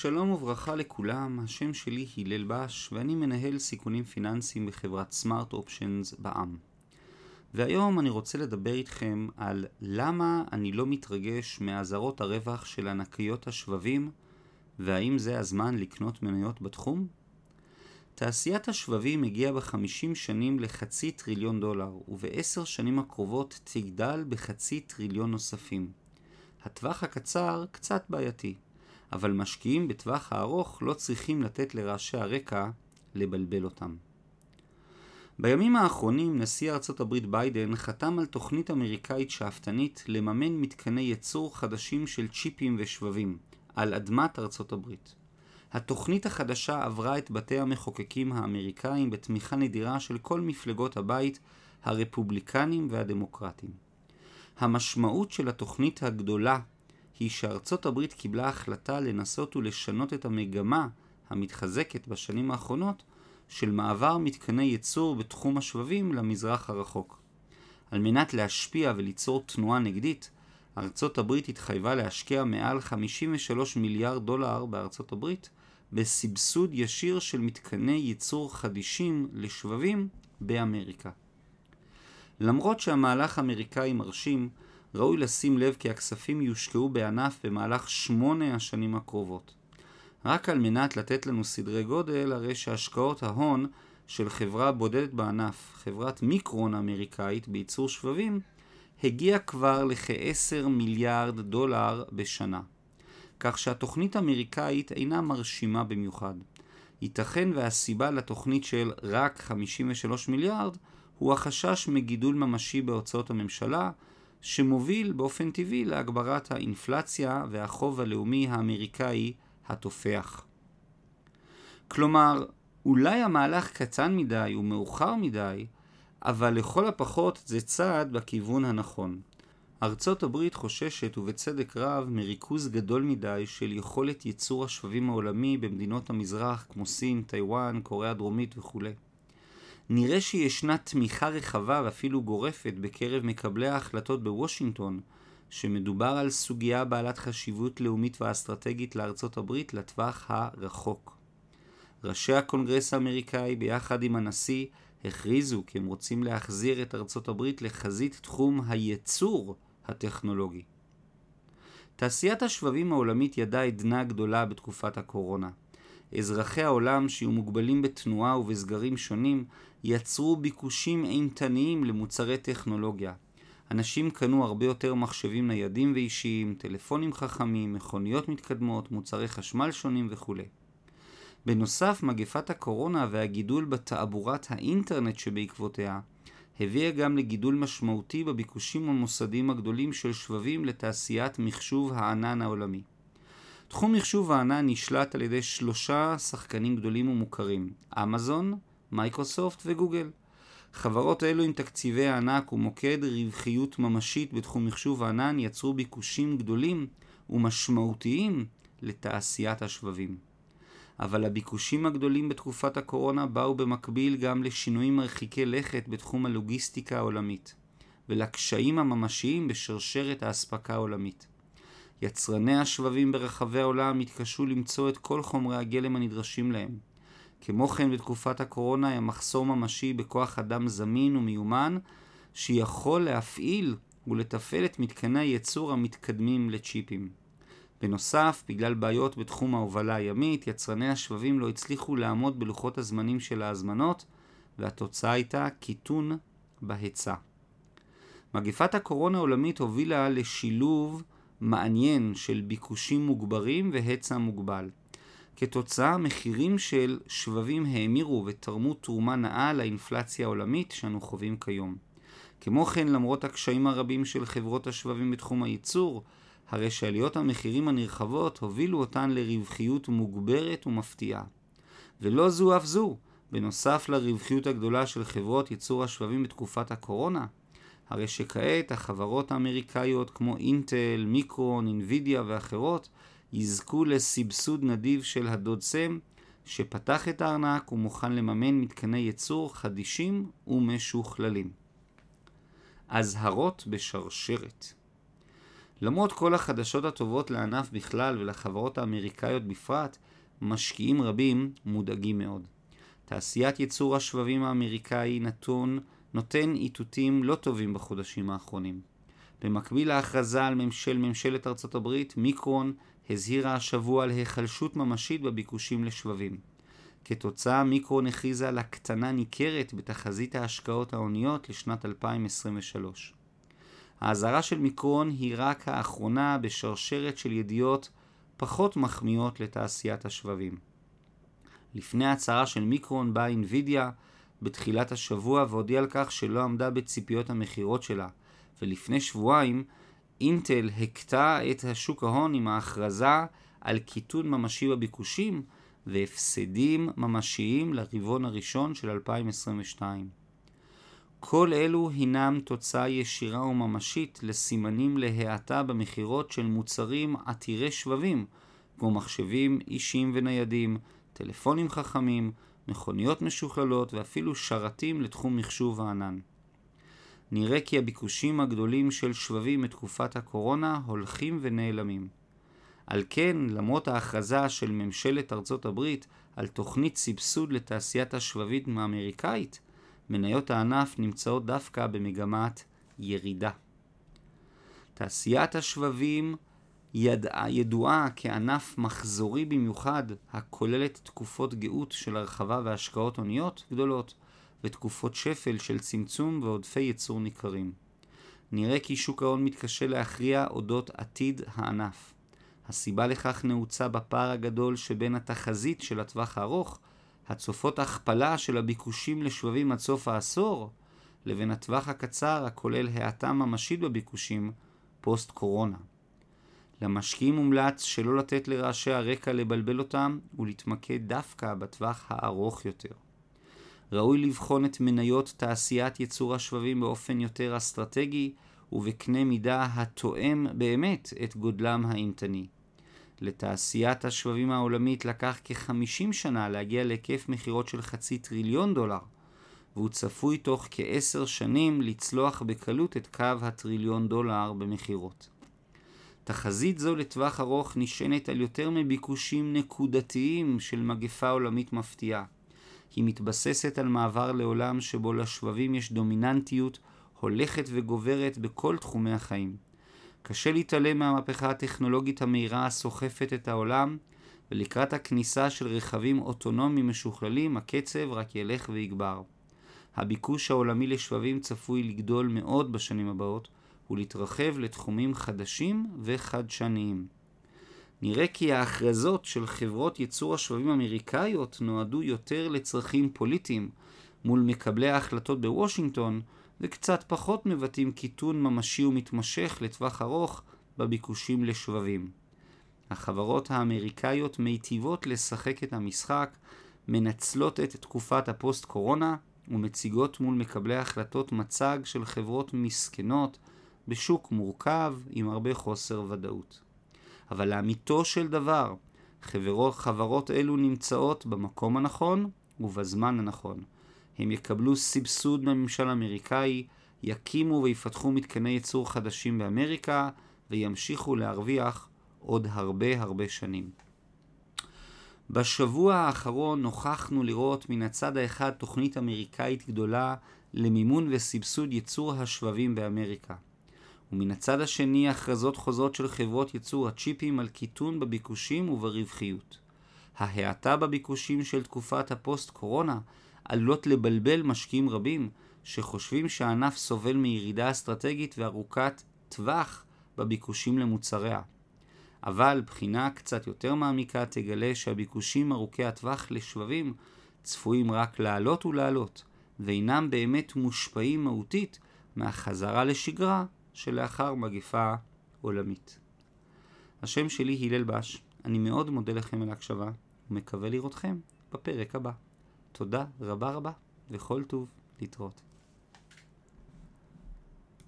שלום וברכה לכולם, השם שלי הלל בש ואני מנהל סיכונים פיננסיים בחברת סמארט אופשנס בע"מ. והיום אני רוצה לדבר איתכם על למה אני לא מתרגש מאזהרות הרווח של ענקיות השבבים והאם זה הזמן לקנות מניות בתחום? תעשיית השבבים הגיעה בחמישים שנים לחצי טריליון דולר ובעשר שנים הקרובות תגדל בחצי טריליון נוספים. הטווח הקצר קצת בעייתי. אבל משקיעים בטווח הארוך לא צריכים לתת לרעשי הרקע לבלבל אותם. בימים האחרונים נשיא ארצות הברית ביידן חתם על תוכנית אמריקאית שאפתנית לממן מתקני ייצור חדשים של צ'יפים ושבבים על אדמת ארצות הברית. התוכנית החדשה עברה את בתי המחוקקים האמריקאים בתמיכה נדירה של כל מפלגות הבית, הרפובליקנים והדמוקרטים. המשמעות של התוכנית הגדולה היא שארצות הברית קיבלה החלטה לנסות ולשנות את המגמה המתחזקת בשנים האחרונות של מעבר מתקני ייצור בתחום השבבים למזרח הרחוק. על מנת להשפיע וליצור תנועה נגדית, ארצות הברית התחייבה להשקיע מעל 53 מיליארד דולר בארצות הברית בסבסוד ישיר של מתקני ייצור חדישים לשבבים באמריקה. למרות שהמהלך האמריקאי מרשים, ראוי לשים לב כי הכספים יושקעו בענף במהלך שמונה השנים הקרובות. רק על מנת לתת לנו סדרי גודל, הרי שהשקעות ההון של חברה בודדת בענף, חברת מיקרון האמריקאית בייצור שבבים, הגיע כבר לכ-10 מיליארד דולר בשנה. כך שהתוכנית האמריקאית אינה מרשימה במיוחד. ייתכן והסיבה לתוכנית של רק 53 מיליארד הוא החשש מגידול ממשי בהוצאות הממשלה, שמוביל באופן טבעי להגברת האינפלציה והחוב הלאומי האמריקאי התופח. כלומר, אולי המהלך קטן מדי ומאוחר מדי, אבל לכל הפחות זה צעד בכיוון הנכון. ארצות הברית חוששת, ובצדק רב, מריכוז גדול מדי של יכולת ייצור השבבים העולמי במדינות המזרח כמו סין, טיוואן, קוריאה הדרומית וכו'. נראה שישנה תמיכה רחבה ואפילו גורפת בקרב מקבלי ההחלטות בוושינגטון, שמדובר על סוגיה בעלת חשיבות לאומית ואסטרטגית לארצות הברית לטווח הרחוק. ראשי הקונגרס האמריקאי ביחד עם הנשיא הכריזו כי הם רוצים להחזיר את ארצות הברית לחזית תחום הייצור הטכנולוגי. תעשיית השבבים העולמית ידעה עדנה גדולה בתקופת הקורונה. אזרחי העולם שיהיו מוגבלים בתנועה ובסגרים שונים יצרו ביקושים אימתניים למוצרי טכנולוגיה. אנשים קנו הרבה יותר מחשבים ניידים ואישיים, טלפונים חכמים, מכוניות מתקדמות, מוצרי חשמל שונים וכו'. בנוסף, מגפת הקורונה והגידול בתעבורת האינטרנט שבעקבותיה הביאה גם לגידול משמעותי בביקושים המוסדיים הגדולים של שבבים לתעשיית מחשוב הענן העולמי. תחום מחשוב הענן נשלט על ידי שלושה שחקנים גדולים ומוכרים אמזון, מייקרוסופט וגוגל. חברות אלו עם תקציבי הענק ומוקד רווחיות ממשית בתחום מחשוב הענן יצרו ביקושים גדולים ומשמעותיים לתעשיית השבבים. אבל הביקושים הגדולים בתקופת הקורונה באו במקביל גם לשינויים מרחיקי לכת בתחום הלוגיסטיקה העולמית ולקשיים הממשיים בשרשרת האספקה העולמית. יצרני השבבים ברחבי העולם התקשו למצוא את כל חומרי הגלם הנדרשים להם. כמו כן בתקופת הקורונה היה מחסור ממשי בכוח אדם זמין ומיומן שיכול להפעיל ולתפעל את מתקני הייצור המתקדמים לצ'יפים. בנוסף, בגלל בעיות בתחום ההובלה הימית, יצרני השבבים לא הצליחו לעמוד בלוחות הזמנים של ההזמנות, והתוצאה הייתה קיטון בהיצע. מגפת הקורונה העולמית הובילה לשילוב מעניין של ביקושים מוגברים והיצע מוגבל. כתוצאה מחירים של שבבים האמירו ותרמו תרומה נאה לאינפלציה העולמית שאנו חווים כיום. כמו כן, למרות הקשיים הרבים של חברות השבבים בתחום הייצור, הרי שעליות המחירים הנרחבות הובילו אותן לרווחיות מוגברת ומפתיעה. ולא זו אף זו, בנוסף לרווחיות הגדולה של חברות ייצור השבבים בתקופת הקורונה, הרי שכעת החברות האמריקאיות כמו אינטל, מיקרון, אינווידיה ואחרות יזכו לסבסוד נדיב של הדוד סם שפתח את הארנק ומוכן לממן מתקני ייצור חדישים ומשוכללים. אזהרות בשרשרת למרות כל החדשות הטובות לענף בכלל ולחברות האמריקאיות בפרט, משקיעים רבים מודאגים מאוד. תעשיית ייצור השבבים האמריקאי נתון נותן איתותים לא טובים בחודשים האחרונים. במקביל להכרזה על ממשל ממשלת ארצות הברית, מיקרון הזהירה השבוע על היחלשות ממשית בביקושים לשבבים. כתוצאה, מיקרון הכריזה על הקטנה ניכרת בתחזית ההשקעות ההוניות לשנת 2023. האזהרה של מיקרון היא רק האחרונה בשרשרת של ידיעות פחות מחמיאות לתעשיית השבבים. לפני ההצהרה של מיקרון באה אינווידיה בתחילת השבוע והודיעה על כך שלא עמדה בציפיות המכירות שלה, ולפני שבועיים אינטל הכתה את השוק ההון עם ההכרזה על קיטון ממשי בביקושים והפסדים ממשיים לרבעון הראשון של 2022. כל אלו הינם תוצאה ישירה וממשית לסימנים להאטה במכירות של מוצרים עתירי שבבים, כמו מחשבים אישיים וניידים, טלפונים חכמים, מכוניות משוכללות ואפילו שרתים לתחום מחשוב הענן. נראה כי הביקושים הגדולים של שבבים מתקופת הקורונה הולכים ונעלמים. על כן, למרות ההכרזה של ממשלת ארצות הברית על תוכנית סבסוד לתעשיית השבבית האמריקאית, מניות הענף נמצאות דווקא במגמת ירידה. תעשיית השבבים ידעה, ידועה כענף מחזורי במיוחד, הכוללת תקופות גאות של הרחבה והשקעות הוניות גדולות, ותקופות שפל של צמצום ועודפי ייצור ניכרים. נראה כי שוק ההון מתקשה להכריע אודות עתיד הענף. הסיבה לכך נעוצה בפער הגדול שבין התחזית של הטווח הארוך, הצופות הכפלה של הביקושים לשבבים עד סוף העשור, לבין הטווח הקצר הכולל האטה ממשית בביקושים פוסט קורונה. למשקיעים מומלץ שלא לתת לרעשי הרקע לבלבל אותם ולהתמקד דווקא בטווח הארוך יותר. ראוי לבחון את מניות תעשיית ייצור השבבים באופן יותר אסטרטגי ובקנה מידה התואם באמת את גודלם האימתני. לתעשיית השבבים העולמית לקח כ-50 שנה להגיע להיקף מכירות של חצי טריליון דולר, והוא צפוי תוך כעשר שנים לצלוח בקלות את קו הטריליון דולר במכירות. תחזית זו לטווח ארוך נשענת על יותר מביקושים נקודתיים של מגפה עולמית מפתיעה. היא מתבססת על מעבר לעולם שבו לשבבים יש דומיננטיות הולכת וגוברת בכל תחומי החיים. קשה להתעלם מהמהפכה הטכנולוגית המהירה הסוחפת את העולם, ולקראת הכניסה של רכבים אוטונומיים משוכללים, הקצב רק ילך ויגבר. הביקוש העולמי לשבבים צפוי לגדול מאוד בשנים הבאות, ולהתרחב לתחומים חדשים וחדשניים. נראה כי ההכרזות של חברות ייצור השבבים האמריקאיות נועדו יותר לצרכים פוליטיים מול מקבלי ההחלטות בוושינגטון, וקצת פחות מבטאים קיטון ממשי ומתמשך לטווח ארוך בביקושים לשבבים. החברות האמריקאיות מיטיבות לשחק את המשחק, מנצלות את תקופת הפוסט-קורונה ומציגות מול מקבלי ההחלטות מצג של חברות מסכנות בשוק מורכב עם הרבה חוסר ודאות. אבל לאמיתו של דבר, חברות, חברות אלו נמצאות במקום הנכון ובזמן הנכון. הם יקבלו סבסוד מהממשל האמריקאי, יקימו ויפתחו מתקני ייצור חדשים באמריקה, וימשיכו להרוויח עוד הרבה הרבה שנים. בשבוע האחרון נוכחנו לראות מן הצד האחד תוכנית אמריקאית גדולה למימון וסבסוד ייצור השבבים באמריקה. ומן הצד השני הכרזות חוזרות של חברות ייצור הצ'יפים על קיטון בביקושים וברווחיות. ההאטה בביקושים של תקופת הפוסט-קורונה עלולות לבלבל משקיעים רבים שחושבים שהענף סובל מירידה אסטרטגית וארוכת טווח בביקושים למוצריה. אבל בחינה קצת יותר מעמיקה תגלה שהביקושים ארוכי הטווח לשבבים צפויים רק לעלות ולעלות, ואינם באמת מושפעים מהותית מהחזרה לשגרה שלאחר מגפה עולמית. השם שלי הלל בש, אני מאוד מודה לכם על ההקשבה ומקווה לראותכם בפרק הבא. תודה רבה רבה וכל טוב להתראות.